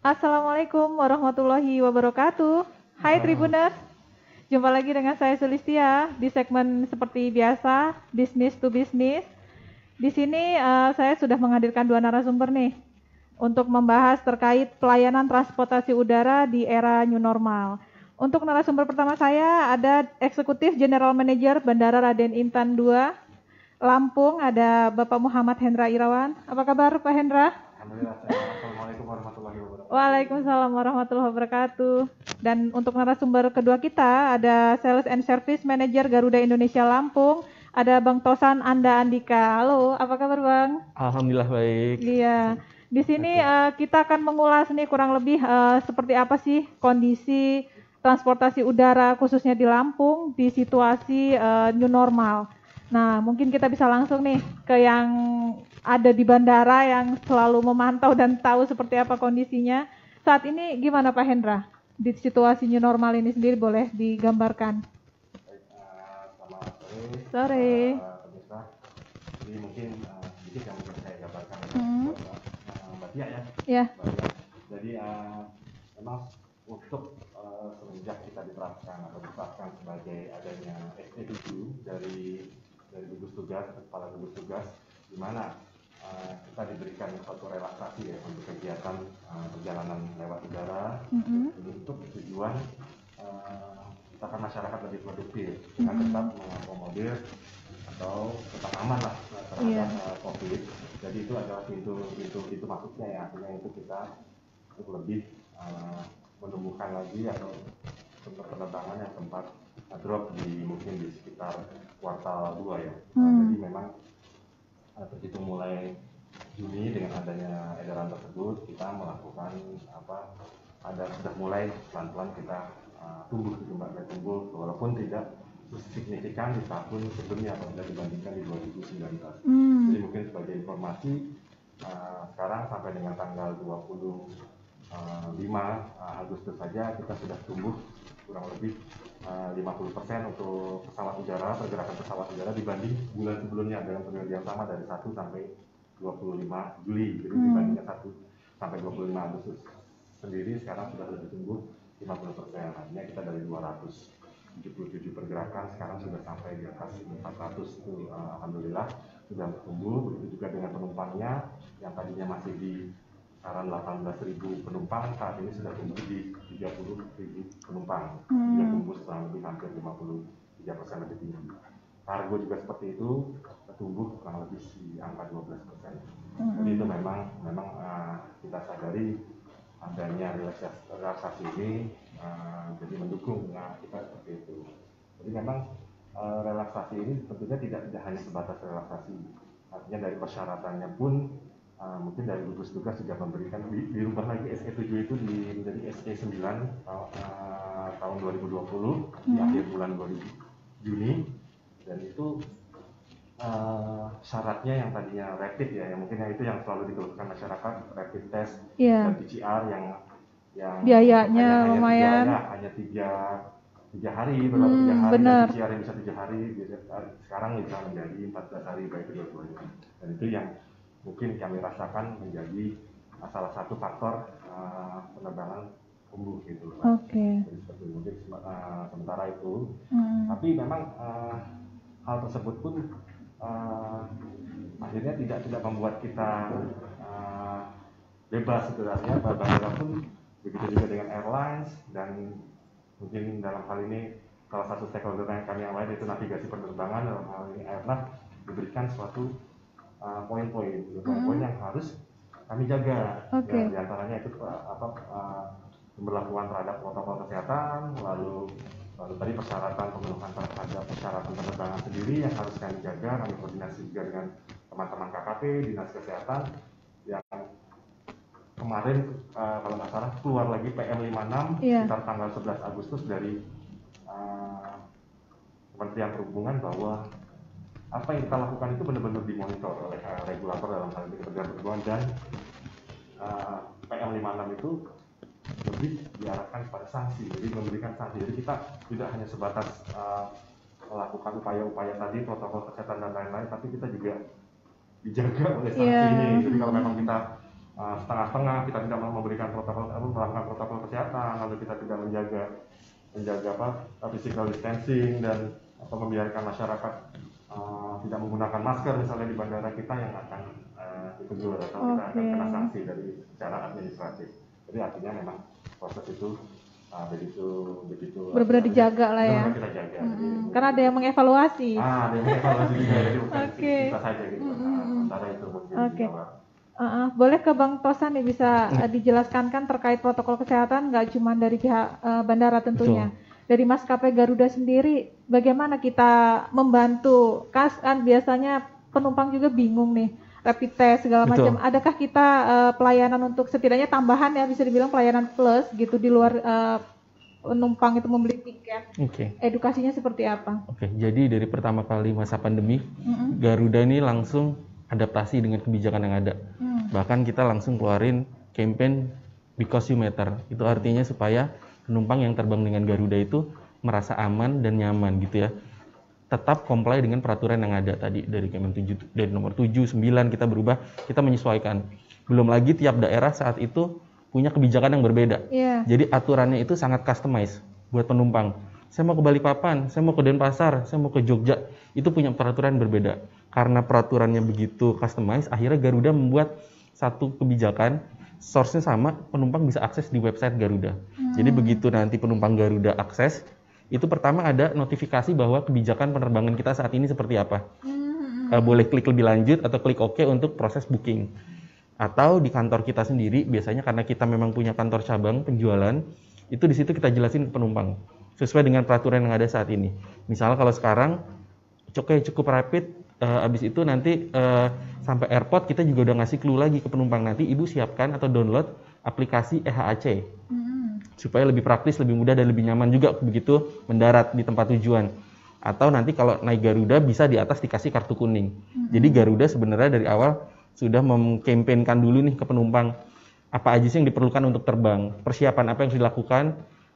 Assalamualaikum warahmatullahi wabarakatuh. Hai Tribuners, jumpa lagi dengan saya Sulistia di segmen seperti biasa, bisnis to bisnis. Di sini uh, saya sudah menghadirkan dua narasumber nih untuk membahas terkait pelayanan transportasi udara di era new normal. Untuk narasumber pertama saya ada Eksekutif General Manager Bandara Raden Intan II, Lampung, ada Bapak Muhammad Hendra Irawan. Apa kabar Pak Hendra? Alhamdulillah. Waalaikumsalam warahmatullahi wabarakatuh. Dan untuk narasumber kedua kita ada Sales and Service Manager Garuda Indonesia Lampung, ada Bang Tosan Anda Andika. Halo, apa kabar Bang? Alhamdulillah baik. Iya. Di sini uh, kita akan mengulas nih kurang lebih uh, seperti apa sih kondisi transportasi udara khususnya di Lampung di situasi uh, new normal. Nah, mungkin kita bisa langsung nih ke yang ada di bandara yang selalu memantau dan tahu seperti apa kondisinya. Saat ini gimana Pak Hendra? Di situasi new normal ini sendiri boleh digambarkan? Selamat sore. Sore. Uh, Jadi mungkin uh, sedikit yang mungkin saya gambarkan Hmm. uh, Mbak Tia ya. Ya. Tia. Jadi uh, memang untuk uh, semenjak kita diterapkan atau ditetapkan sebagai adanya ST7 dari dari gugus tugas atau kepala gugus tugas di mana uh, kita diberikan suatu relaksasi ya untuk kegiatan uh, perjalanan lewat udara Mm-mm. untuk tujuan uh, misalkan masyarakat lebih produktif dengan tetap mengakomodir atau tetap aman lah terhadap Iya. uh, COVID. Jadi itu adalah pintu pintu itu maksudnya ya artinya itu kita untuk lebih uh, menumbuhkan lagi atau untuk penerbangan yang sempat uh, drop di mungkin di sekitar kuartal 2 ya. Hmm. Jadi memang uh, terhitung mulai Juni dengan adanya edaran tersebut kita melakukan apa ada sudah mulai pelan-pelan kita uh, tumbuh gitu mbak tumbuh walaupun tidak signifikan di tahun sebelumnya apabila dibandingkan di 2019 Hmm. jadi mungkin sebagai informasi uh, sekarang sampai dengan tanggal 25 uh, Agustus saja kita sudah tumbuh kurang lebih uh, 50% untuk pesawat udara pergerakan pesawat udara dibanding bulan sebelumnya dalam periode yang sama dari 1 sampai 25 Juli jadi Hmm. dibandingkan 1 sampai 25 Agustus sendiri sekarang sudah lebih tumbuh 50% artinya kita dari 277 pergerakan sekarang sudah sampai di atas 400 itu uh, alhamdulillah sudah tumbuh begitu juga dengan penumpangnya yang tadinya masih di kisaran 18.000 penumpang saat ini sudah tumbuh di 30.000 penumpang Hmm. tumbuh kurang lebih hampir 53 persen lebih tinggi kargo juga seperti itu tumbuh kurang lebih di angka 12 persen Hmm. jadi itu memang memang uh, kita sadari adanya relaksasi, ini uh, jadi mendukung uh, kita seperti itu. Jadi memang uh, relaksasi ini tentunya tidak tidak hanya sebatas relaksasi, artinya dari persyaratannya pun uh, mungkin dari gugus tugas juga memberikan di, dirubah lagi SE 7 itu di, menjadi SE 9 uh, tahun 2020 di Hmm. akhir bulan 2000 Juni dan itu uh, syaratnya yang tadinya rapid ya, yang mungkin itu yang selalu dikeluhkan masyarakat rapid test Iya. dan PCR yang yang Biayanya hanya, hanya lumayan. tiga, ya, hanya tiga tiga hari berlaku Hmm, tiga hari benar. dan PCR yang bisa tiga hari bisa- sekarang bisa menjadi 14 hari baik kedua-duanya dan itu yang mungkin kami rasakan menjadi uh, salah satu faktor uh, penerbangan tumbuh gitu. Oke. Jadi seperti mungkin uh, sementara itu Hmm. tapi memang uh, hal tersebut pun uh, akhirnya tidak tidak membuat kita uh, bebas itu artinya bandara pun begitu juga dengan airlines dan mungkin dalam hal ini salah satu stakeholder yang kami lain itu navigasi penerbangan dalam hal ini airnav diberikan suatu uh, poin-poin poin-poin yang harus kami jaga Oke. Ya, di antaranya itu uh, apa uh, pemberlakuan terhadap protokol kesehatan lalu lalu tadi persyaratan pemenuhan terhadap persyaratan penerbangan sendiri yang harus kami jaga kami koordinasi juga dengan teman-teman KKP dinas kesehatan yang kemarin uh, kalau nggak salah keluar lagi PM 56 Iya. sekitar tanggal 11 Agustus dari uh, Kementerian Perhubungan bahwa apa yang kita lakukan itu benar-benar dimonitor oleh uh, regulator dalam hal ini Kementerian Perhubungan dan uh, PM 56 itu lebih diarahkan pada sanksi, jadi memberikan sanksi. Jadi kita tidak hanya sebatas uh, melakukan upaya-upaya tadi protokol kesehatan dan lain-lain, tapi kita juga dijaga oleh sanksi Iya. ini. Jadi kalau memang kita uh, setengah-setengah kita tidak memberikan protokol melakukan protokol kesehatan lalu kita tidak menjaga menjaga apa physical distancing dan atau membiarkan masyarakat uh, tidak menggunakan masker misalnya di bandara kita yang akan uh, ditegur atau okay. kita akan kena sanksi dari secara administratif jadi artinya memang proses itu uh, begitu begitu benar-benar dijaga lah ya kita jaga hmm. jadi, karena ada yang mengevaluasi ah ada yang mengevaluasi juga jadi bukan okay. kita saja gitu hmm. nah, itu mungkin okay. Uh, uh, boleh ke Bang Tosan nih bisa uh, dijelaskan kan terkait protokol kesehatan nggak cuma dari pihak uh, bandara tentunya. Betul. Dari maskapai Garuda sendiri, bagaimana kita membantu? Kas kan biasanya penumpang juga bingung nih, rapid test segala macam. Adakah kita uh, pelayanan untuk setidaknya tambahan ya bisa dibilang pelayanan plus gitu di luar uh, penumpang itu membeli tiket. Oke. Okay. Edukasinya seperti apa? Oke, okay, jadi dari pertama kali masa pandemi, mm -hmm. Garuda ini langsung adaptasi dengan kebijakan yang ada. Hmm. Bahkan kita langsung keluarin campaign because you matter. Itu artinya supaya penumpang yang terbang dengan Garuda itu merasa aman dan nyaman gitu ya. Tetap comply dengan peraturan yang ada tadi dari Kemen 7 dari nomor 7, 9 kita berubah, kita menyesuaikan. Belum lagi tiap daerah saat itu punya kebijakan yang berbeda. Yeah. Jadi aturannya itu sangat customize buat penumpang. Saya mau ke Balikpapan, saya mau ke Denpasar, saya mau ke Jogja. Itu punya peraturan yang berbeda karena peraturannya begitu customize, akhirnya Garuda membuat satu kebijakan source-nya sama, penumpang bisa akses di website Garuda. Hmm. Jadi begitu nanti penumpang Garuda akses, itu pertama ada notifikasi bahwa kebijakan penerbangan kita saat ini seperti apa. Hmm. Uh, boleh klik lebih lanjut atau klik OK untuk proses booking. Atau di kantor kita sendiri, biasanya karena kita memang punya kantor cabang penjualan, itu di situ kita jelasin ke penumpang sesuai dengan peraturan yang ada saat ini. Misalnya kalau sekarang cukup cukup rapid uh, abis itu nanti uh, sampai airport kita juga udah ngasih clue lagi ke penumpang nanti ibu siapkan atau download aplikasi EHAC hmm. supaya lebih praktis, lebih mudah dan lebih nyaman juga begitu mendarat di tempat tujuan. Atau nanti kalau naik Garuda bisa di atas dikasih kartu kuning. Hmm. Jadi Garuda sebenarnya dari awal sudah memkampanyekan dulu nih ke penumpang apa aja sih yang diperlukan untuk terbang, persiapan apa yang harus dilakukan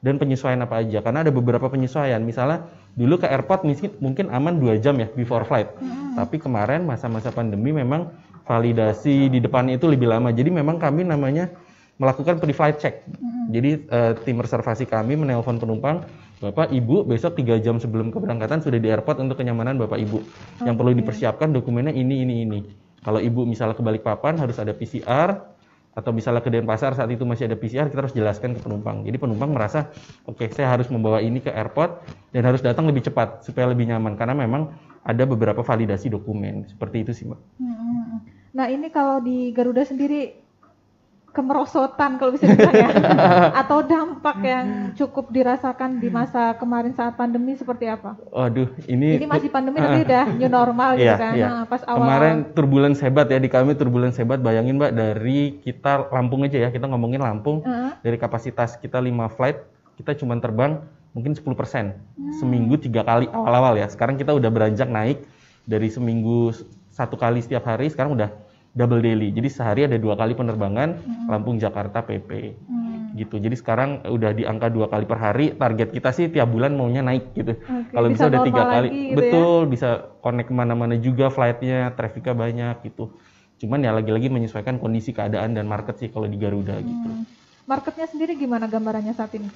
dan penyesuaian apa aja? Karena ada beberapa penyesuaian. Misalnya dulu ke airport mungkin aman dua jam ya before flight. Hmm. tapi kemarin masa-masa pandemi memang validasi di depan itu lebih lama. Jadi memang kami namanya melakukan pre-flight check. Hmm. jadi uh, tim reservasi kami menelpon penumpang Bapak Ibu besok tiga jam sebelum keberangkatan sudah di airport untuk kenyamanan Bapak Ibu. Okay. yang perlu dipersiapkan dokumennya ini ini ini. Kalau Ibu misalnya ke Balikpapan harus ada PCR atau misalnya ke Denpasar saat itu masih ada PCR kita harus jelaskan ke penumpang jadi penumpang merasa oke okay, saya harus membawa ini ke airport dan harus datang lebih cepat supaya lebih nyaman karena memang ada beberapa validasi dokumen seperti itu sih mbak. Hmm, hmm, hmm. Nah ini kalau di Garuda sendiri kemerosotan kalau bisa dibilang ya atau dampak yang cukup dirasakan di masa kemarin saat pandemi seperti apa? Waduh, ini ini masih pandemi tapi udah new normal gitu iya, kan. Iya. Nah, pas awal kemarin turbulence hebat ya di kami turbulence hebat bayangin Mbak dari kita Lampung aja ya, kita ngomongin Lampung uh -huh. dari kapasitas kita 5 flight kita cuma terbang mungkin 10% hmm. seminggu tiga kali awal-awal ya. Sekarang kita udah beranjak naik dari seminggu satu kali setiap hari sekarang udah double daily. Jadi sehari ada dua kali penerbangan hmm. Lampung Jakarta PP. Hmm. Gitu. Jadi sekarang udah di angka dua kali per hari. Target kita sih tiap bulan maunya naik gitu. Okay, Kalau bisa, bisa udah tiga kali, gitu ya? betul ya? bisa connect ke mana-mana juga flightnya, trafficnya banyak gitu. Cuman ya lagi-lagi menyesuaikan kondisi keadaan dan market sih kalau di Garuda hmm. gitu. Marketnya sendiri gimana gambarannya saat ini?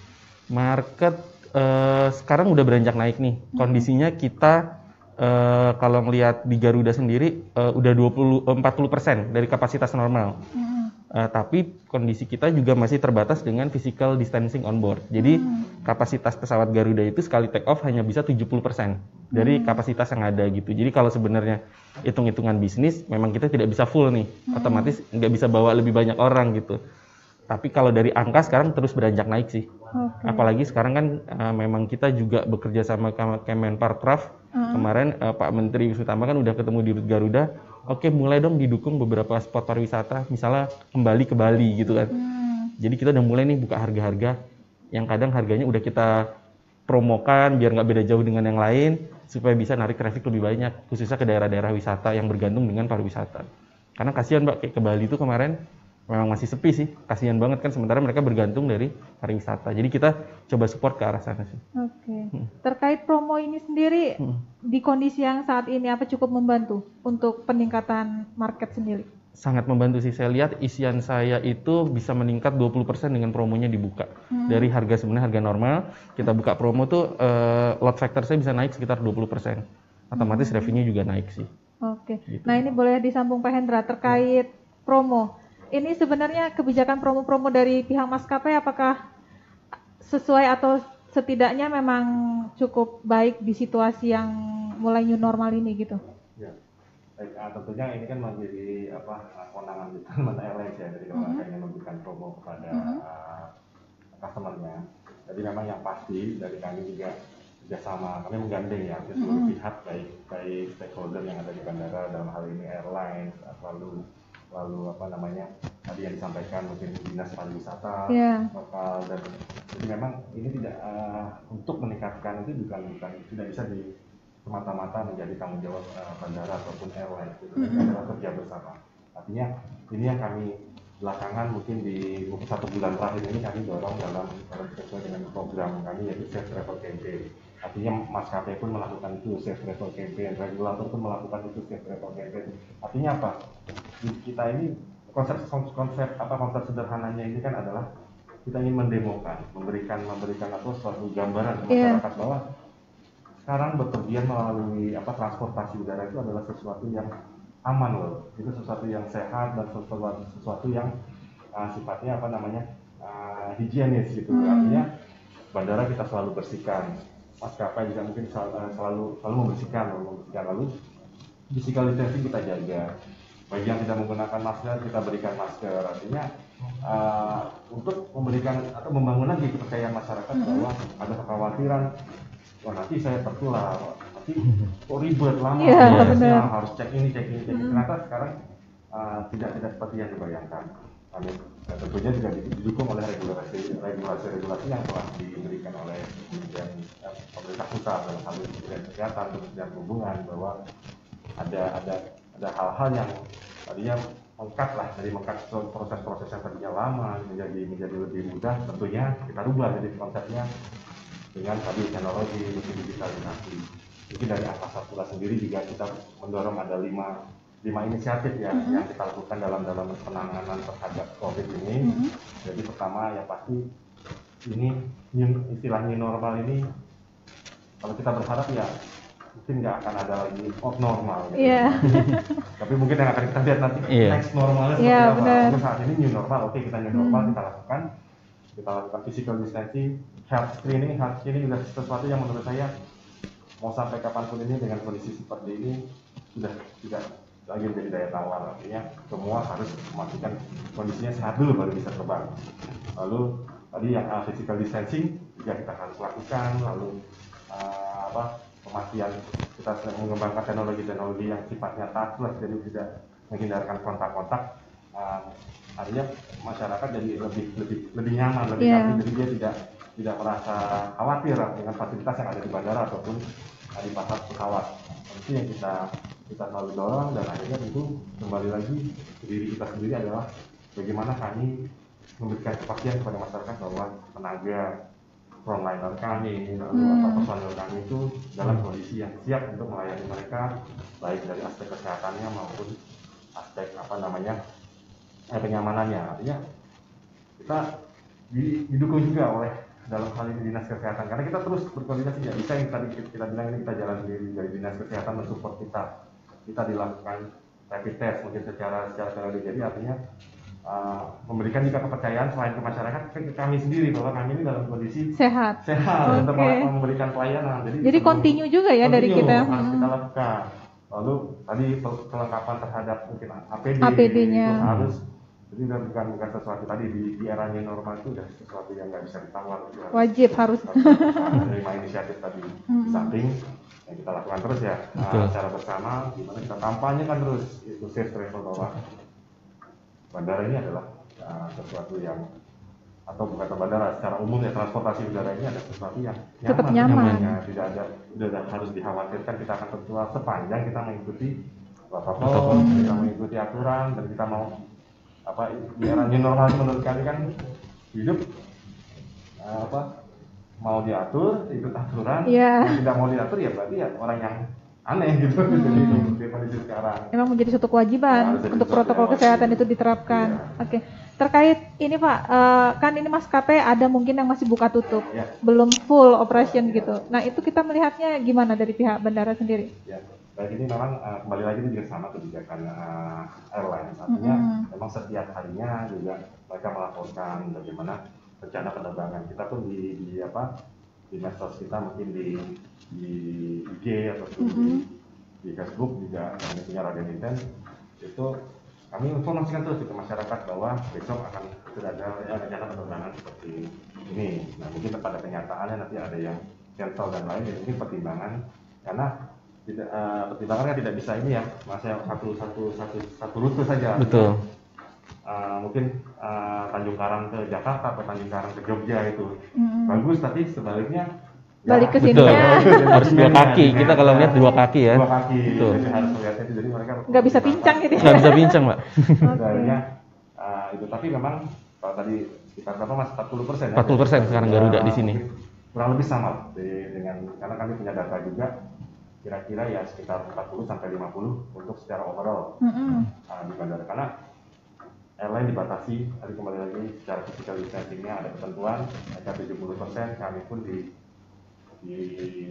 Market uh, sekarang udah beranjak naik nih. Hmm. Kondisinya kita uh, kalau melihat di Garuda sendiri uh, udah 20 40 persen dari kapasitas normal. Hmm. Uh, tapi kondisi kita juga masih terbatas dengan physical distancing on board. Jadi hmm. kapasitas pesawat Garuda itu sekali take off hanya bisa 70% dari hmm. kapasitas yang ada gitu. Jadi kalau sebenarnya hitung-hitungan bisnis memang kita tidak bisa full nih. Hmm. Otomatis nggak bisa bawa lebih banyak orang gitu. Tapi kalau dari angka sekarang terus beranjak naik sih. Okay. Apalagi sekarang kan uh, memang kita juga bekerja sama Kemenparkraf. Uh-huh. Kemarin uh, Pak Menteri Wisutama kan udah ketemu di Garuda. Oke, mulai dong didukung beberapa spot pariwisata, misalnya kembali ke Bali gitu kan. Hmm. Jadi kita udah mulai nih buka harga-harga yang kadang harganya udah kita promokan biar nggak beda jauh dengan yang lain supaya bisa narik traffic lebih banyak khususnya ke daerah-daerah wisata yang bergantung dengan pariwisata. Karena kasihan Mbak kayak ke Bali itu kemarin memang masih sepi sih kasihan banget kan sementara mereka bergantung dari pariwisata jadi kita coba support ke arah sana sih oke okay. hmm. terkait promo ini sendiri hmm. di kondisi yang saat ini apa cukup membantu untuk peningkatan market sendiri sangat membantu sih. Saya lihat isian saya itu bisa meningkat 20% dengan promonya dibuka. Hmm. Dari harga sebenarnya harga normal, kita buka promo tuh uh, load factor saya bisa naik sekitar 20%. Otomatis hmm. revenue juga naik sih. Oke. Okay. Gitu. Nah, ini boleh disambung Pak Hendra terkait promo. Ini sebenarnya kebijakan promo-promo dari pihak maskapai apakah sesuai atau setidaknya memang cukup baik di situasi yang mulai new normal ini gitu? Ya. Baik, uh, tentunya ini kan menjadi apa kewenangan di teman airlines ya, jadi kalau mm -hmm. ingin memberikan promo kepada mm -hmm. uh, customernya. Jadi memang yang pasti dari kami juga kerjasama, kami menggandeng ya seluruh mm -hmm. pihak baik baik stakeholder yang ada di bandara dalam hal ini airlines, lalu lalu apa namanya tadi yang disampaikan mungkin dinas pariwisata yeah. lokal dan jadi memang ini tidak uh, untuk meningkatkan itu bukan bukan tidak bisa di semata-mata menjadi tanggung jawab uh, bandara ataupun airline itu mm -hmm. adalah kerja bersama artinya ini yang kami belakangan mungkin di satu bulan terakhir ini kami dorong dalam dalam sesuai dengan program kami yaitu safe travel campaign artinya maskapai pun melakukan itu safe travel campaign regulator pun melakukan itu safe travel campaign artinya apa kita ini konsep konsep apa konsep sederhananya ini kan adalah kita ingin mendemokan memberikan memberikan atau suatu gambaran ke iya. masyarakat yeah. bahwa sekarang bepergian melalui apa transportasi udara itu adalah sesuatu yang aman loh itu sesuatu yang sehat dan sesuatu sesuatu yang uh, sifatnya apa namanya uh, higienis gitu hmm. artinya bandara kita selalu bersihkan maskapai juga mungkin selalu, uh, selalu selalu membersihkan lalu membersihkan. Lalu physical distancing kita jaga. Bagi yang tidak menggunakan masker kita berikan masker. Artinya uh, untuk memberikan atau membangun lagi kepercayaan masyarakat hmm. bahwa ada kekhawatiran. Wah nanti saya tertular. Nanti kok ribet lama. Yeah, ya, harus cek ini cek ini cek ini. Hmm. ternyata sekarang uh, tidak tidak seperti yang dibayangkan. Kami uh, tentunya juga didukung oleh regulasi regulasi regulasi yang telah diberikan oleh kementerian uh, pemerintah pusat dalam hal ini kementerian kesehatan kementerian perhubungan bahwa ada ada ada hal-hal yang tadinya mengkat lah dari mengkat proses-proses yang tadinya lama menjadi menjadi lebih mudah tentunya kita rubah jadi konsepnya dengan tadi teknologi digitalisasi. Mungkin dari angkasa pula sendiri juga kita mendorong ada lima lima inisiatif ya mm -hmm. yang kita lakukan dalam dalam penanganan terhadap covid ini mm -hmm. jadi pertama ya pasti ini istilah new normal ini kalau kita berharap ya mungkin nggak akan ada lagi oh, normal gitu. Yeah. Tapi mungkin yang akan kita lihat nanti yeah. next normalnya seperti yeah, apa. Mungkin saat ini new normal, oke kita new normal hmm. kita lakukan kita lakukan physical distancing, health screening, health screening juga sesuatu yang menurut saya mau sampai kapan pun ini dengan kondisi seperti ini sudah tidak lagi menjadi daya tawar. Artinya semua harus memastikan kondisinya sehat dulu baru bisa terbang. Lalu tadi yang uh, physical distancing juga kita harus lakukan. Lalu uh, apa pemakaian kita sedang mengembangkan teknologi-teknologi yang sifatnya touchless jadi tidak menghindarkan kontak-kontak. Uh, artinya masyarakat jadi lebih lebih lebih nyaman lebih yeah. nyaman. Jadi dia tidak tidak merasa khawatir dengan fasilitas yang ada di bandara ataupun di pasar pesawat. Itu yang kita kita selalu dorong dan akhirnya tentu kembali lagi diri kita sendiri adalah bagaimana kami memberikan kepastian kepada masyarakat bahwa tenaga frontliner kami lalu hmm. atau personil kami itu dalam kondisi yang siap untuk melayani mereka baik dari aspek kesehatannya maupun aspek apa namanya eh, kenyamanannya artinya kita didukung juga oleh dalam hal ini dinas kesehatan. Karena kita terus berkoordinasi ya bisa yang tadi kita bilang ini kita jalan sendiri dari dinas kesehatan mensupport kita kita dilakukan rapid test mungkin secara secara teknologi jadi artinya uh, memberikan juga kepercayaan selain ke masyarakat ke kami sendiri bahwa kami ini dalam kondisi sehat. sehat okay. untuk memberikan pelayanan. Jadi jadi continue juga ya dari kita. harus kita lakukan. Lalu tadi kelengkapan terhadap mungkin APD, APD-nya itu harus jadi bukan bukan sesuatu tadi di, di era new normal itu udah sesuatu yang nggak bisa ditawar wajib harus, menerima inisiatif tadi. Hmm. di samping yang kita lakukan terus ya. Uh, secara bersama gimana kita kampanye kan terus itu safe travel bahwa bandara ini adalah uh, sesuatu yang atau bukan bandara secara umum ya transportasi udara ini ada sesuatu yang nyaman, Tetap nyaman. Ya, tidak ada tidak harus dikhawatirkan kita akan tertular sepanjang kita mengikuti protokol kita mengikuti aturan dan kita mau apa di era new normal. Menurut kami kan hidup uh, apa mau diatur ikut aturan yeah. yang tidak mau diatur ya berarti ya orang yang aneh gitu Hmm. jadi kondisi sekarang Memang menjadi suatu kewajiban Ya, untuk protokol kewajiban. kesehatan itu diterapkan. Oke. Terkait ini Pak, eh, kan ini maskapai ada mungkin yang masih buka tutup, ya belum full operation gitu. Nah itu kita melihatnya gimana dari pihak bandara sendiri? ya baik ini memang uh, kembali lagi ini juga sama kebijakan uh, airlines artinya Mm-mm. memang setiap harinya juga mereka melaporkan bagaimana rencana penerbangan kita pun di, di apa di medsos kita mungkin di di IG ataupun di, Mm-mm. di Facebook juga kami punya Raden Inten itu kami informasikan terus ke masyarakat bahwa besok akan sudah ada ya, rencana penerbangan seperti ini. Nah mungkin pada kenyataannya nanti ada yang cancel dan lain, jadi ini pertimbangan karena tidak eh, pertimbangan kan tidak bisa ini ya, masa satu satu satu satu rute saja. Betul. Eh, mungkin eh, Tanjung Karang ke Jakarta atau Tanjung Karang ke Jogja itu Mm-mm. bagus, tapi sebaliknya ya, Balik ke Betul. sininya. Harus dua kaki. Kita kalau lihat dua kaki ya. Dua kaki. Betul. Jadi harus melihatnya itu. Jadi mereka Nggak bisa pincang gitu ya. Nggak bisa bincang, Mbak. Sebenarnya uh, itu tapi memang kalau tadi sekitar berapa mas 40 persen 40% sekarang Garuda di sini. kurang lebih sama di- dengan karena kami punya data juga kira-kira ya sekitar 40 sampai 50 untuk secara overall Mm-mm. uh, di bandara karena airline dibatasi tadi kembali lagi secara physical distancingnya ada ketentuan ada 70 persen kami pun di di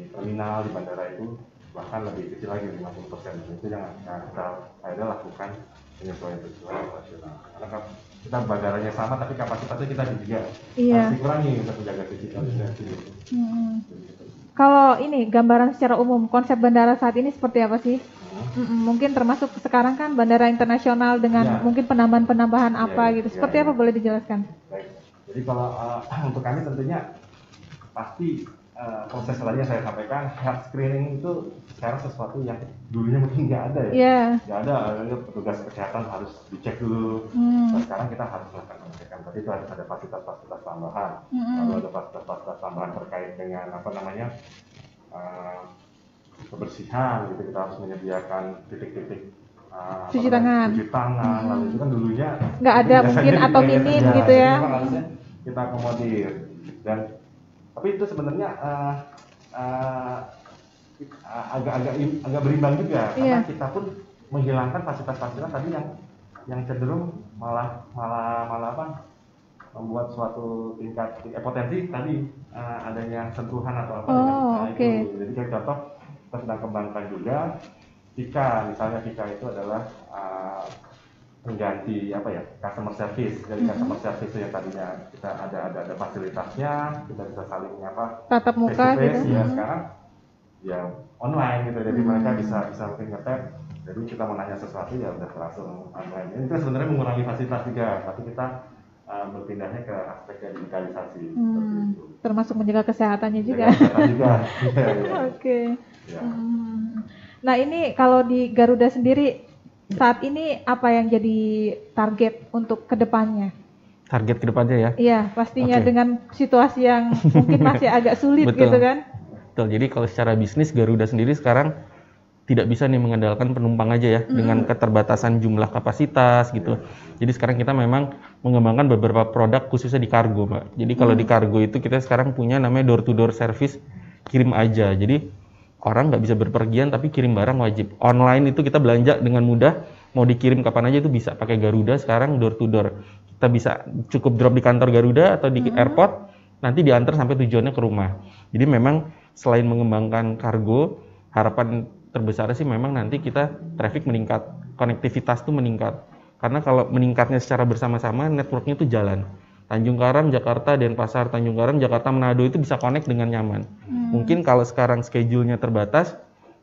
terminal di bandara itu bahkan lebih kecil lagi 50 persen itu yang kita akhirnya lakukan penyesuaian penyesuaian operasional karena kita bandaranya sama tapi kapasitasnya kita juga Iya. harus dikurangi untuk menjaga physical distancing Mm-mm. Begitu. Kalau ini gambaran secara umum konsep bandara saat ini seperti apa sih? Hmm. Mungkin termasuk sekarang kan bandara internasional dengan Ya. mungkin penambahan-penambahan Ya, apa ya, gitu. ya, Seperti ya. apa boleh dijelaskan? Baik. Jadi kalau uh, untuk kami tentunya pasti uh, proses tadi yang saya sampaikan health screening itu sekarang sesuatu yang dulunya mungkin nggak ada ya. Iya. Nggak ada, petugas kesehatan harus dicek dulu. Hmm. Nah, sekarang kita harus melakukan pengecekan. Tapi itu harus ada fasilitas-fasilitas tambahan. Mm-mm. Lalu ada fasilitas-fasilitas tambahan terkait dengan apa namanya uh, kebersihan gitu kita harus menyediakan titik-titik uh, Cuci tangan. cuci tangan lalu itu kan dulunya Nggak ada mungkin atau minim aja. gitu ya. harusnya kita akomodir dan tapi itu sebenarnya uh, uh, agak-agak agak berimbang juga karena Iya. kita pun menghilangkan fasilitas-fasilitas tadi yang yang cenderung malah malah malah apa membuat suatu tingkat eh, potensi tadi eh, adanya sentuhan atau apa Oh, dengan- nah, oke. itu. jadi kayak contoh kita sedang kembangkan juga Vika misalnya Vika itu adalah eh, pengganti apa ya customer service dari Mm-hmm. customer service yang tadinya kita ada ada ada fasilitasnya kita bisa saling apa Tatap face muka to face, gitu. ya Mm. sekarang ya online gitu jadi Hmm. mereka bisa bisa ngetap jadi kita mau nanya sesuatu ya udah langsung online ini itu sebenarnya mengurangi fasilitas juga tapi kita uh, berpindahnya ke aspek digitalisasi Hmm. itu Termasuk menjaga kesehatannya juga. Kesehatan juga Iya, iya. Oke. Ya. Hmm. Nah ini kalau di Garuda sendiri saat ini apa yang jadi target untuk ke depannya? Target ke depannya ya. Iya pastinya Oke. dengan situasi yang mungkin masih agak sulit Betul. gitu kan? Betul. Jadi kalau secara bisnis Garuda sendiri sekarang tidak bisa nih mengandalkan penumpang aja ya dengan keterbatasan jumlah kapasitas gitu. Jadi sekarang kita memang mengembangkan beberapa produk khususnya di kargo, Mbak. Jadi kalau di kargo itu kita sekarang punya namanya door to door service kirim aja. Jadi orang nggak bisa berpergian tapi kirim barang wajib. Online itu kita belanja dengan mudah, mau dikirim kapan aja itu bisa pakai Garuda sekarang door to door. Kita bisa cukup drop di kantor Garuda atau di airport, nanti diantar sampai tujuannya ke rumah. Jadi memang selain mengembangkan kargo, harapan terbesar sih memang nanti kita traffic meningkat, konektivitas tuh meningkat. Karena kalau meningkatnya secara bersama-sama, networknya itu jalan. Tanjung Karang, Jakarta, Denpasar, Tanjung Karang, Jakarta, Manado itu bisa connect dengan nyaman. Mungkin kalau sekarang schedule-nya terbatas,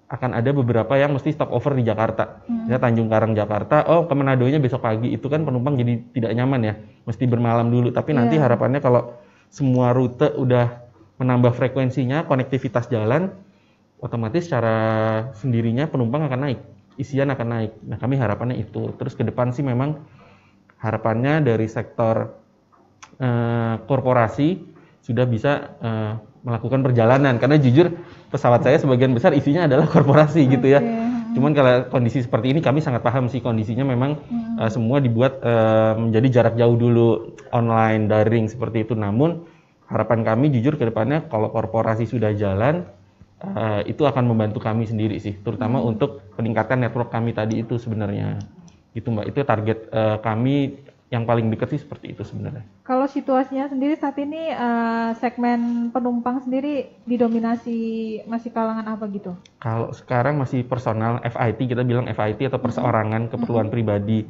akan ada beberapa yang mesti stop over di Jakarta. Ya Tanjung Karang, Jakarta, oh ke Manado-nya besok pagi. Itu kan penumpang jadi tidak nyaman ya, mesti bermalam dulu. Tapi nanti Iya. harapannya kalau semua rute udah menambah frekuensinya, konektivitas jalan, otomatis secara sendirinya penumpang akan naik, isian akan naik. Nah kami harapannya itu. Terus ke depan sih memang harapannya dari sektor eh, korporasi sudah bisa eh, melakukan perjalanan karena jujur pesawat saya sebagian besar isinya adalah korporasi gitu ya. Oke. Cuman kalau kondisi seperti ini kami sangat paham sih kondisinya memang eh, semua dibuat menjadi jarak jauh dulu online daring seperti itu. Namun harapan kami jujur ke depannya kalau korporasi sudah jalan uh, itu akan membantu kami sendiri sih, terutama hmm. untuk peningkatan network kami tadi itu sebenarnya. Gitu Mbak, itu target uh, kami yang paling dekat sih seperti itu sebenarnya. Kalau situasinya sendiri saat ini uh, segmen penumpang sendiri didominasi masih kalangan apa gitu? Kalau sekarang masih personal FIT kita bilang FIT atau perseorangan keperluan -hmm. pribadi.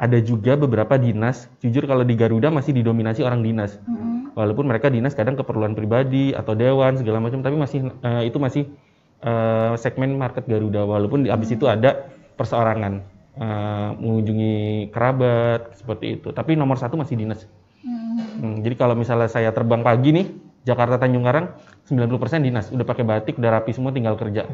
Ada juga beberapa dinas. Jujur kalau di Garuda masih didominasi orang dinas. -hmm. Walaupun mereka dinas kadang keperluan pribadi atau dewan segala macam, tapi masih uh, itu masih uh, segmen market Garuda. Walaupun di abis -hmm. itu ada perseorangan uh, mengunjungi kerabat seperti itu. Tapi nomor satu masih dinas. Hmm. Hmm, jadi kalau misalnya saya terbang pagi nih Jakarta Tanjung Karang 90% dinas, udah pakai batik, udah rapi semua tinggal kerja.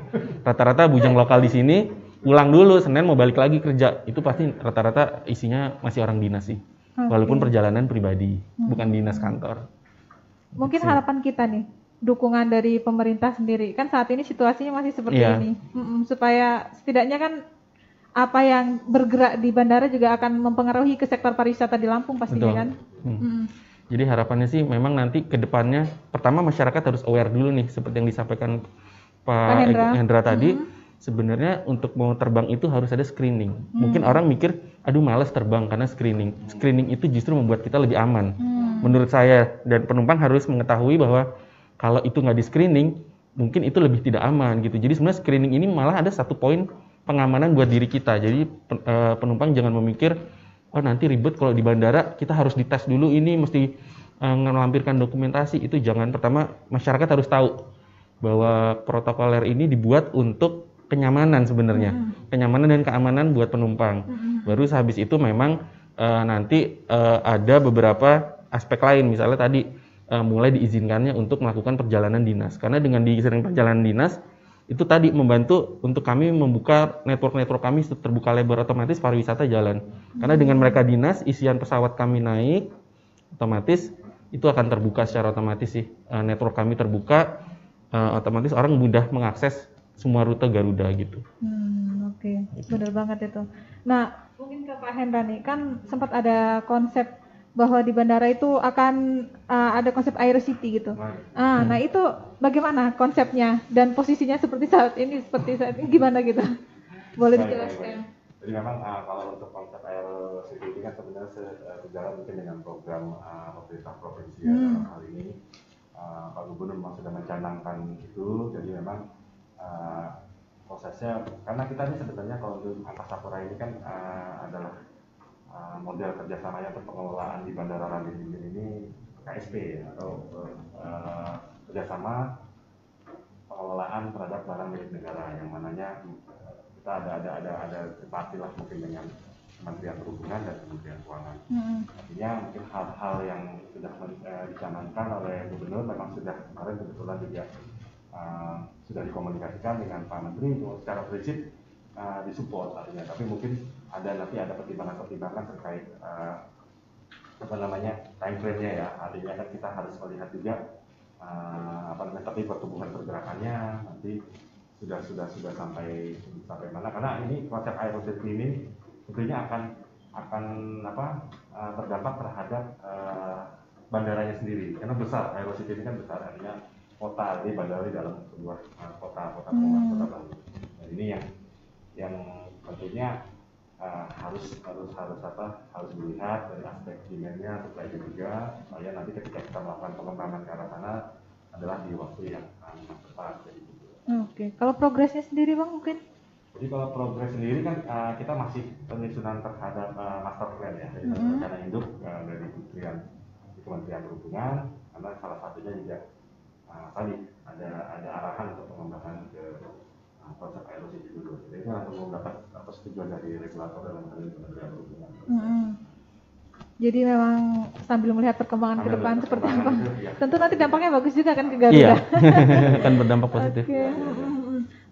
Rata-rata bujang lokal di sini pulang dulu Senin mau balik lagi kerja. Itu pasti rata-rata isinya masih orang dinas sih. Okay. Walaupun perjalanan pribadi, hmm. bukan dinas kantor. Mungkin so. harapan kita nih dukungan dari pemerintah sendiri. Kan saat ini situasinya masih seperti yeah. ini. Mm supaya setidaknya kan apa yang bergerak di bandara juga akan mempengaruhi ke sektor pariwisata di Lampung pastinya Betul. kan. Hmm. Hmm. Jadi harapannya sih memang nanti ke depannya pertama masyarakat harus aware dulu nih seperti yang disampaikan Pak, Pak Hendra. Hendra tadi. Hmm. Sebenarnya untuk mau terbang itu harus ada screening. Hmm. Mungkin orang mikir, aduh males terbang karena screening. Screening itu justru membuat kita lebih aman. Hmm. Menurut saya dan penumpang harus mengetahui bahwa kalau itu nggak di screening, mungkin itu lebih tidak aman gitu. Jadi sebenarnya screening ini malah ada satu poin pengamanan buat diri kita. Jadi eh, penumpang jangan memikir oh nanti ribet kalau di bandara kita harus dites dulu ini mesti uh, melampirkan dokumentasi itu jangan pertama masyarakat harus tahu bahwa protokoler ini dibuat untuk kenyamanan sebenarnya hmm. kenyamanan dan keamanan buat penumpang hmm. baru sehabis itu memang uh, nanti uh, ada beberapa aspek lain misalnya tadi uh, mulai diizinkannya untuk melakukan perjalanan dinas karena dengan diizinkan perjalanan dinas itu tadi membantu untuk kami membuka network-network kami terbuka lebar otomatis pariwisata jalan. Karena dengan mereka dinas, isian pesawat kami naik, otomatis itu akan terbuka secara otomatis sih. Eh, network kami terbuka, uh, otomatis orang mudah mengakses semua rute Garuda gitu. Hmm, Oke, okay. benar banget itu. Nah, mungkin ke Pak Hendra nih, kan sempat ada konsep bahwa di bandara itu akan uh, ada konsep air city gitu. Nah, ah, hmm. nah itu bagaimana konsepnya dan posisinya seperti saat ini seperti saat ini gimana gitu? Boleh dijelaskan? Jadi memang uh, kalau untuk konsep air city ini kan sebenarnya eh, sejalan mungkin dengan program uh, pemerintah provinsi hmm. dalam hal ini uh, Pak Gubernur memang sudah mencanangkan itu. Jadi memang uh, prosesnya karena kita ini sebenarnya kalau untuk angkasa pura ini kan uh, adalah uh, model kerjasamanya untuk pengelolaan di Bandara Raden Ginting ini KSP ya, atau uh, kerjasama pengelolaan terhadap barang milik negara yang mananya kita ada ada ada ada tripartit lah mungkin dengan Kementerian Perhubungan dan Kementerian Keuangan. Hmm. Artinya mungkin hal-hal yang sudah uh, dicanangkan oleh Gubernur memang sudah kemarin kebetulan juga uh, sudah dikomunikasikan dengan Pak Menteri untuk secara prinsip uh, disupport artinya tapi mungkin ada nanti ada pertimbangan-pertimbangan terkait uh, apa namanya time frame-nya ya. Artinya kan kita harus melihat juga uh, apa namanya tapi pertumbuhan pergerakannya nanti sudah sudah sudah sampai sampai mana. Karena ini konsep aerosafety ini tentunya akan akan apa uh, berdampak terhadap uh, bandaranya sendiri. Karena besar aerosafety ini kan besar artinya kota di bandara di dalam sebuah uh, kota kota hmm. kota nah, ini yang yang tentunya harus harus harus apa harus melihat dari aspek demandnya supply juga supaya nanti ketika kita melakukan pengembangan ke arah sana adalah di waktu yang tepat jadi gitu. Oke, okay. kalau progresnya sendiri bang mungkin? Jadi kalau progres sendiri kan uh, kita masih penyusunan terhadap uh, master plan ya, jadi mm -hmm. rencana induk uh, dari Kementerian di Kementerian Perhubungan karena salah satunya juga uh, tadi ada ada arahan untuk pengembangan ke konsep aerosity dulu. Jadi itu langsung mendapat persetujuan dari regulator dalam hal ini Kementerian Perhubungan. Hmm. Jadi memang sambil melihat perkembangan ke depan seperti apa. Ya. Tentu nanti dampaknya bagus juga kan ke Garuda. Iya. akan berdampak positif. Okay.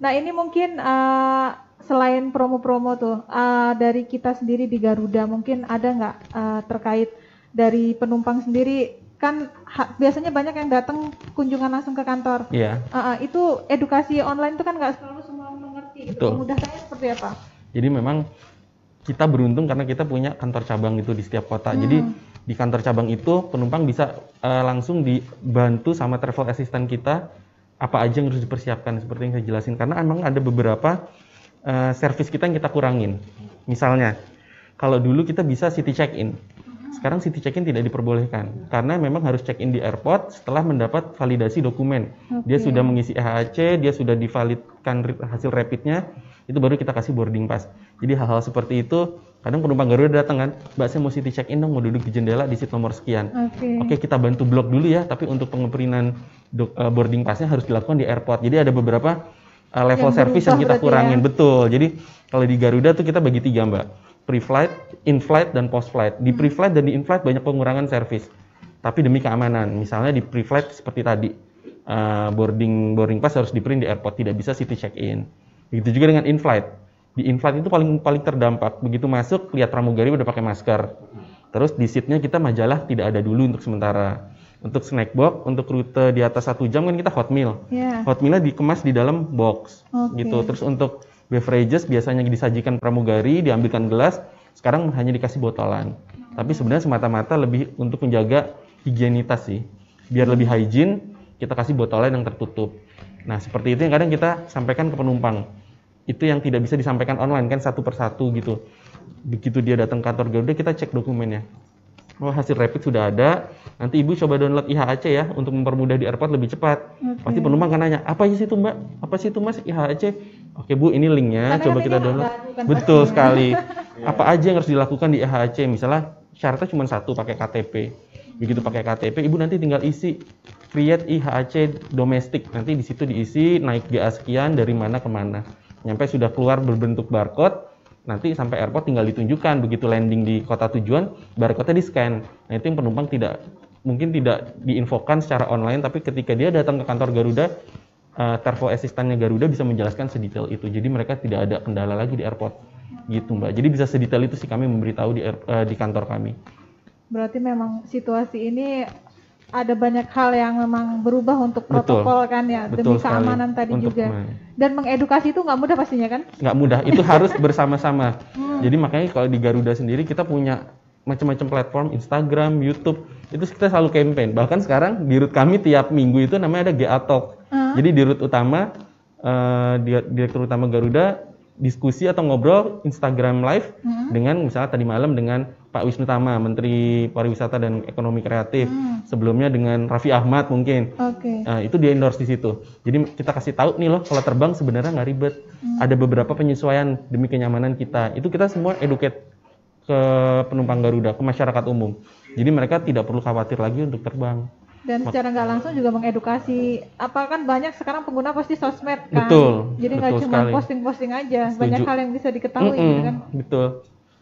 Nah, ini mungkin uh, selain promo-promo tuh uh, dari kita sendiri di Garuda mungkin ada nggak uh, terkait dari penumpang sendiri kan ha, biasanya banyak yang datang kunjungan langsung ke kantor. Iya. Uh, uh, itu edukasi online itu kan nggak selalu semua mengerti. Gitu. Memudahkannya seperti apa? Jadi memang kita beruntung karena kita punya kantor cabang itu di setiap kota. Hmm. Jadi di kantor cabang itu penumpang bisa uh, langsung dibantu sama travel assistant kita apa aja yang harus dipersiapkan seperti yang saya jelasin karena emang ada beberapa uh, service kita yang kita kurangin. Misalnya, kalau dulu kita bisa city check-in. Sekarang city check-in tidak diperbolehkan karena memang harus check-in di airport setelah mendapat validasi dokumen. Okay. Dia sudah mengisi EHC, dia sudah divalidkan hasil rapidnya, itu baru kita kasih boarding pass. Jadi hal-hal seperti itu kadang penumpang Garuda datang kan, Mbak saya mau city check in dong, mau duduk di jendela di seat nomor sekian. Oke, okay. okay, kita bantu blok dulu ya, tapi untuk pengeprintan uh, boarding passnya harus dilakukan di airport. Jadi ada beberapa uh, level yang service yang kita kurangin, ya. betul. Jadi kalau di Garuda tuh kita bagi tiga Mbak, pre-flight, in-flight, dan post-flight. Di hmm. pre-flight dan di in-flight banyak pengurangan service, tapi demi keamanan. Misalnya di pre-flight seperti tadi, uh, boarding boarding pass harus di print di airport, tidak bisa city check in. Begitu juga dengan in-flight di inflat itu paling paling terdampak. Begitu masuk lihat pramugari udah pakai masker. Terus di seatnya kita majalah tidak ada dulu untuk sementara. Untuk snack box, untuk rute di atas satu jam kan kita hot meal. Yeah. Hot mealnya dikemas di dalam box, okay. gitu. Terus untuk beverages biasanya disajikan pramugari, diambilkan gelas. Sekarang hanya dikasih botolan. Tapi sebenarnya semata-mata lebih untuk menjaga higienitas sih. Biar lebih hygiene, kita kasih botolan yang tertutup. Nah seperti itu yang kadang kita sampaikan ke penumpang itu yang tidak bisa disampaikan online kan satu persatu gitu. Begitu dia datang kantor Garuda kita cek dokumennya. Oh hasil rapid sudah ada. Nanti ibu coba download IHAC ya untuk mempermudah di airport lebih cepat. Okay. Pasti penumpang kan nanya apa sih itu mbak? Apa sih itu mas IHAC? Oke bu ini linknya. Karena coba kita download. Betul sekali. apa aja yang harus dilakukan di IHAC? Misalnya syaratnya cuma satu pakai KTP. Begitu pakai KTP, ibu nanti tinggal isi create IHAC domestik. Nanti di situ diisi naik GA sekian dari mana ke mana nyampe sudah keluar berbentuk barcode nanti sampai airport tinggal ditunjukkan begitu landing di kota tujuan barcode-nya di scan nah itu yang penumpang tidak mungkin tidak diinfokan secara online tapi ketika dia datang ke kantor Garuda uh, travel asistannya Garuda bisa menjelaskan sedetail itu. Jadi mereka tidak ada kendala lagi di airport. Gitu mbak. Jadi bisa sedetail itu sih kami memberitahu di uh, di kantor kami. Berarti memang situasi ini ada banyak hal yang memang berubah untuk protokol betul, kan ya betul demi keamanan sekali. tadi untuk juga dan mengedukasi itu nggak mudah pastinya kan nggak mudah itu harus bersama-sama hmm. jadi makanya kalau di Garuda sendiri kita punya macam-macam platform Instagram YouTube itu kita selalu campaign bahkan sekarang di root kami tiap minggu itu namanya ada GA Talk hmm. jadi di root utama uh, direktur utama Garuda diskusi atau ngobrol Instagram live hmm. dengan misalnya tadi malam dengan Pak Wisnu Tama Menteri Pariwisata dan Ekonomi Kreatif. Hmm. sebelumnya dengan Raffi Ahmad mungkin. Okay. nah, itu di endorse di situ. Jadi kita kasih tahu nih loh kalau terbang sebenarnya nggak ribet. Hmm. ada beberapa penyesuaian demi kenyamanan kita. Itu kita semua educate ke penumpang Garuda ke masyarakat umum. Jadi mereka tidak perlu khawatir lagi untuk terbang. Dan secara nggak langsung juga mengedukasi. Apa kan banyak sekarang pengguna pasti sosmed kan? Betul. Jadi nggak cuma posting-posting aja. Setuju. banyak hal yang bisa diketahui mm -mm, kan? Betul.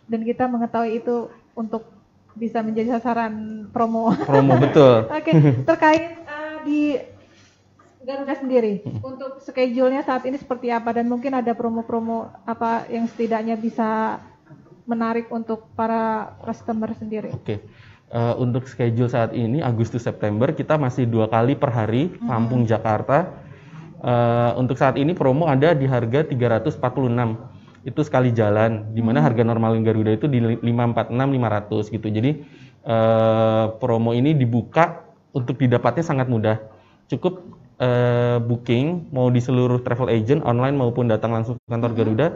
Dan kita mengetahui itu untuk bisa menjadi sasaran promo promo betul oke okay. terkait uh, di Garuda sendiri untuk schedule-nya saat ini seperti apa dan mungkin ada promo-promo apa yang setidaknya bisa menarik untuk para customer sendiri. Oke. Okay uh, untuk schedule saat ini Agustus September kita masih dua kali per hari hmm. Lampung Jakarta. Uh, untuk saat ini promo ada di harga 346 itu sekali jalan di mana hmm. harga normal Garuda itu di 546 500 gitu. Jadi uh, promo ini dibuka untuk didapatnya sangat mudah. Cukup uh, booking mau di seluruh travel agent online maupun datang langsung ke kantor Garuda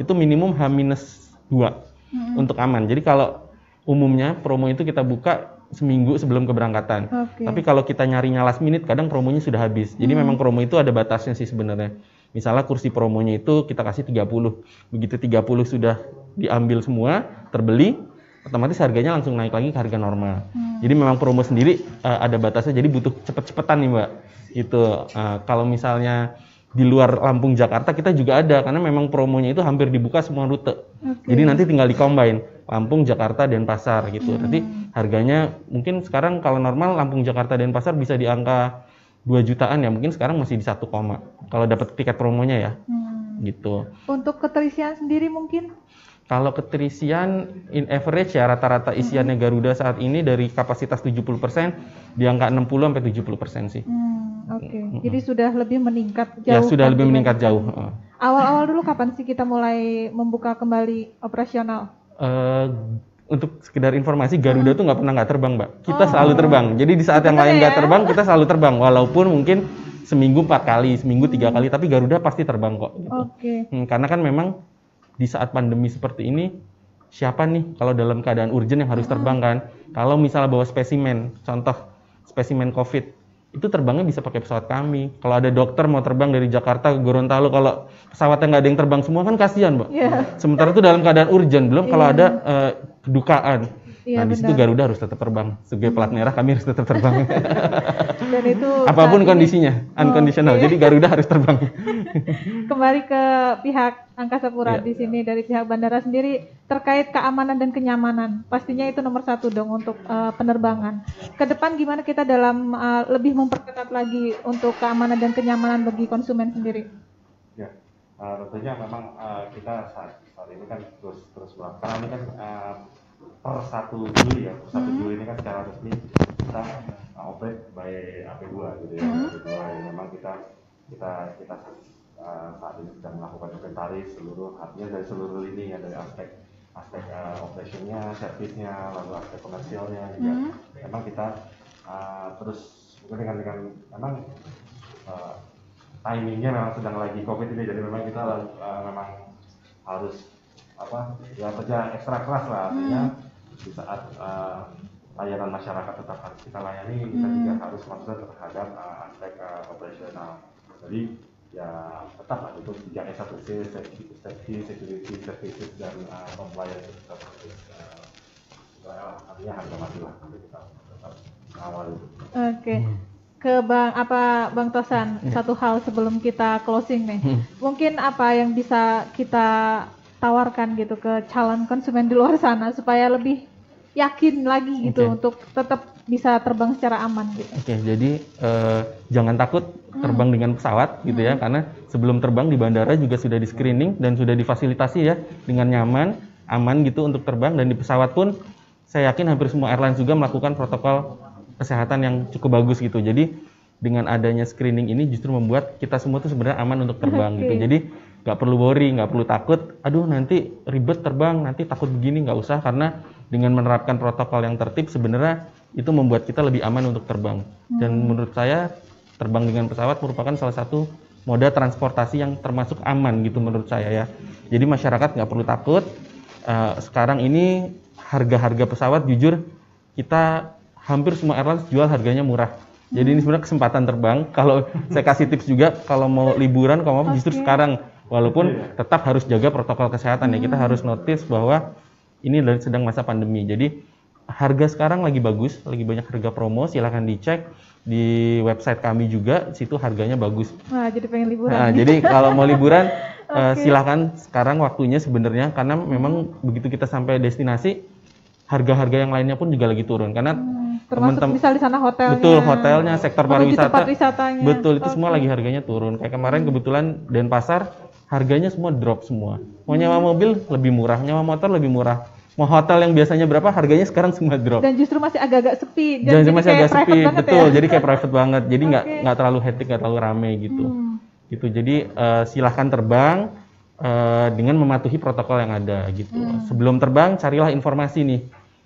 itu minimum H-2 hmm. untuk aman. Jadi kalau umumnya promo itu kita buka seminggu sebelum keberangkatan. Okay. Tapi kalau kita nyarinya last minute, kadang promonya sudah habis. Jadi hmm. memang promo itu ada batasnya sih sebenarnya. Misalnya kursi promonya itu kita kasih 30. Begitu 30 sudah diambil semua, terbeli, otomatis harganya langsung naik lagi ke harga normal. Hmm. Jadi memang promo sendiri uh, ada batasnya, jadi butuh cepet-cepetan nih mbak. Itu uh, kalau misalnya di luar Lampung Jakarta kita juga ada karena memang promonya itu hampir dibuka semua rute. Okay. Jadi nanti tinggal dikombain Lampung, Jakarta, dan Pasar gitu. Hmm. Nanti harganya mungkin sekarang kalau normal Lampung, Jakarta, dan Pasar bisa di angka 2 jutaan ya mungkin sekarang masih di satu koma kalau dapat tiket promonya ya. Hmm. Gitu. Untuk keterisian sendiri mungkin kalau keterisian in average ya rata-rata isiannya Garuda saat ini dari kapasitas 70% di angka 60 sampai 70% sih. Hmm, Oke. Okay. Hmm. Jadi sudah lebih meningkat ya, jauh. Ya sudah lebih meningkat jauh. Awal-awal dulu kapan sih kita mulai membuka kembali operasional? Uh, untuk sekedar informasi Garuda hmm. tuh nggak pernah nggak terbang, Mbak. Kita oh. selalu terbang. Jadi di saat yang lain nggak ya? terbang, kita selalu terbang. Walaupun mungkin seminggu empat kali, seminggu tiga kali, tapi Garuda pasti terbang kok. Gitu. Oke. Hmm, karena kan memang di saat pandemi seperti ini, siapa nih kalau dalam keadaan urgent yang harus terbang kan? Kalau misalnya bawa spesimen, contoh spesimen COVID, itu terbangnya bisa pakai pesawat kami. Kalau ada dokter mau terbang dari Jakarta ke Gorontalo, kalau pesawatnya nggak ada yang terbang semua kan kasihan, Mbak. Iya. Sementara itu dalam keadaan urgent, belum kalau ada eh, kedukaan. Iya, nah, di situ. Garuda harus tetap terbang. Sebagai plat merah kami harus tetap terbang. Dan itu Apa pun ini kondisinya, unconditional. oke. Jadi Garuda harus terbang. kembali ke pihak Angkasa Pura Iya. di sini dari pihak bandara sendiri terkait keamanan dan kenyamanan. Pastinya itu nomor satu dong untuk eh, penerbangan. Ke depan gimana kita dalam eh, lebih memperketat lagi untuk keamanan dan kenyamanan bagi konsumen sendiri? Ya, eh, tentunya memang eh, kita saat, saat ini kan terus terus melakukan karena ini kan eh, per 1 Juli ya, per 1 Juli ini kan secara resmi kita uh, operate by AP2 gitu ya, AP2 yang memang kita kita kita eh, saat ini sedang melakukan inventaris seluruh artinya dari seluruh lini ya dari aspek aspek eh, operationnya, servisnya, lalu aspek komersialnya juga memang kita eh, terus mungkin dengan dengan memang eh, timingnya memang sedang lagi covid ini jadi memang kita eh, memang harus apa ya kerja ekstra keras lah artinya di saat eh, layanan masyarakat tetap harus kita layani kita juga harus concern terhadap eh, aspek eh, operasional. Jadi ya tetap lah itu 3 S 1 C safety, security services dan eh, compliance tetap harus eh, ya, artinya harga mati lah kita tetap itu Oke. Ke Bang apa Bang Tosan, satu hal sebelum kita closing nih. Mungkin apa yang bisa kita tawarkan gitu ke calon konsumen di luar sana supaya lebih yakin lagi gitu Oke. untuk tetap bisa terbang secara aman gitu. Oke, jadi eh, jangan takut terbang dengan pesawat gitu ya, karena sebelum terbang di bandara juga sudah di screening dan sudah difasilitasi ya dengan nyaman, aman gitu untuk terbang dan di pesawat pun saya yakin hampir semua airlines juga melakukan protokol kesehatan yang cukup bagus gitu. Jadi dengan adanya screening ini justru membuat kita semua tuh sebenarnya aman untuk terbang gitu. Oke. Jadi nggak perlu worry, nggak perlu takut. Aduh nanti ribet terbang, nanti takut begini nggak usah karena dengan menerapkan protokol yang tertib sebenarnya itu membuat kita lebih aman untuk terbang. Dan menurut saya terbang dengan pesawat merupakan salah satu moda transportasi yang termasuk aman gitu menurut saya ya. Jadi masyarakat nggak perlu takut. Eh, sekarang ini harga-harga pesawat jujur kita hampir semua airlines jual harganya murah. Jadi ini sebenarnya kesempatan terbang. Kalau saya kasih tips juga kalau mau liburan kalau mau justru Oke. sekarang walaupun tetap harus jaga protokol kesehatan ya. Kita harus notice bahwa ini lagi- sedang masa pandemi. Jadi harga sekarang lagi bagus, lagi banyak harga promo. Silahkan dicek di website kami juga. Situ harganya bagus. Wah, jadi pengen liburan. Nah, jadi kalau mau liburan eh, silahkan sekarang waktunya sebenarnya karena memang begitu kita sampai destinasi harga-harga yang lainnya pun juga lagi turun karena Hmm, termasuk teman-teman- misal di sana hotelnya. betul hotelnya sektor menuju pariwisata betul itu semua Oke. lagi harganya turun kayak kemarin kebetulan Denpasar harganya semua drop semua mau nyewa Hmm. mobil lebih murah nyewa motor lebih murah mau hotel yang biasanya berapa harganya sekarang semua drop Dan justru masih agak-agak sepi. Dan jadi masih kayak agak sepi betul ya. jadi kayak private banget jadi nggak Oke. nggak terlalu hectic nggak terlalu rame gitu Hmm. gitu jadi eh, silahkan terbang eh, dengan mematuhi protokol yang ada gitu Hmm. sebelum terbang carilah informasi nih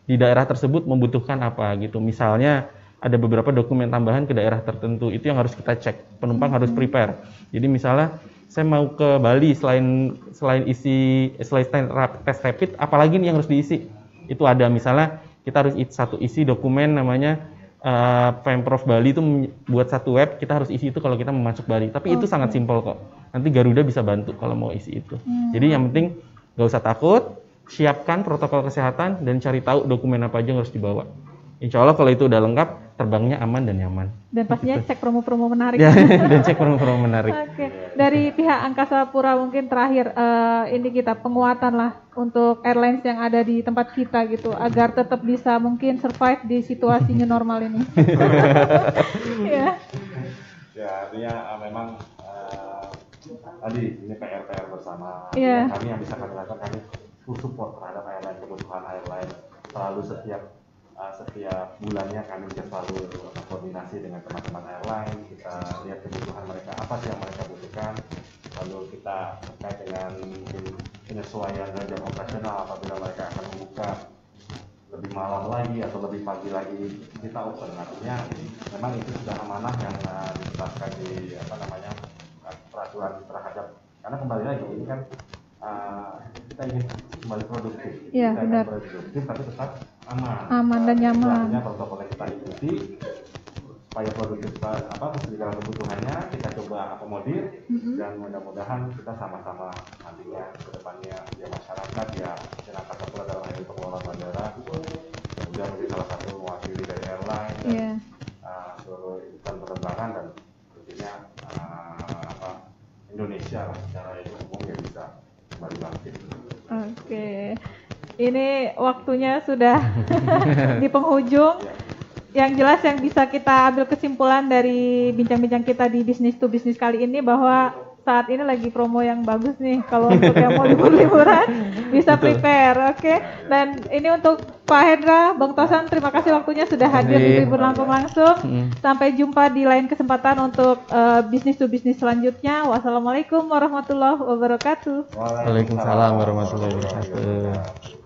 di daerah tersebut membutuhkan apa gitu. Misalnya ada beberapa dokumen tambahan ke daerah tertentu itu yang harus kita cek. Penumpang harus Hmm. prepare. Jadi misalnya saya mau ke Bali selain selain isi selain tes rap- tes rapid apalagi nih yang harus diisi? Itu ada. Misalnya kita harus isi satu isi dokumen namanya eh, Pemprov Bali itu buat satu web kita harus isi itu kalau kita mau masuk Bali. Tapi itu sangat simpel kok. Nanti Garuda bisa bantu kalau mau isi itu. Jadi yang penting nggak usah takut siapkan protokol kesehatan dan cari tahu dokumen apa aja yang harus dibawa Insya Allah kalau itu udah lengkap terbangnya aman dan nyaman Dan pastinya cek promo-promo menarik. ya dan cek promo-promo menarik Oke, dari pihak Angkasa Pura mungkin terakhir eh, ini kita penguatan lah untuk airlines yang ada di tempat kita gitu agar tetap bisa mungkin survive di situasi new normal ini. ya. ya artinya uh, memang uh, tadi ini PR PR bersama Iya. yang kami yang bisa kami lakukan kami support terhadap airline kebutuhan airline selalu setiap uh, setiap bulannya kami juga selalu koordinasi dengan teman-teman airline kita lihat kebutuhan mereka apa sih yang mereka butuhkan lalu kita terkait dengan mungkin penyesuaian jam operasional apabila mereka akan membuka lebih malam lagi atau lebih pagi lagi kita open artinya memang itu sudah amanah yang uh, ditetapkan di apa namanya uh, peraturan terhadap karena kembali lagi ini kan uh, kita ingin kembali produktif Iya, kita benar. produktif tapi tetap aman Aman dan nyaman. artinya protokol yang kita ikuti supaya produktif apa segala kebutuhannya kita coba akomodir dan mudah-mudahan kita sama-sama nantinya ke depannya ya masyarakat ya masyarakat pula dalam hal ini pengelola bandara kemudian menjadi salah satu mewakili dari airline dan Iya. uh, seluruh insan penerbangan dan tentunya uh, apa Indonesia lah secara umum ya bisa kembali bangkit. Oke. Ini waktunya sudah di penghujung. Yang jelas yang bisa kita ambil kesimpulan dari bincang-bincang kita di bisnis to bisnis kali ini bahwa saat ini lagi promo yang bagus nih kalau untuk yang mau libur-liburan bisa prepare, oke? Dan ini untuk Pak Hendra, Bang Tosan, terima kasih waktunya sudah hadir di libur langsung langsung. Mm. Sampai jumpa di lain kesempatan untuk eh, bisnis to bisnis selanjutnya. Wassalamualaikum warahmatullahi wabarakatuh. Waalaikumsalam warahmatullahi wabarakatuh.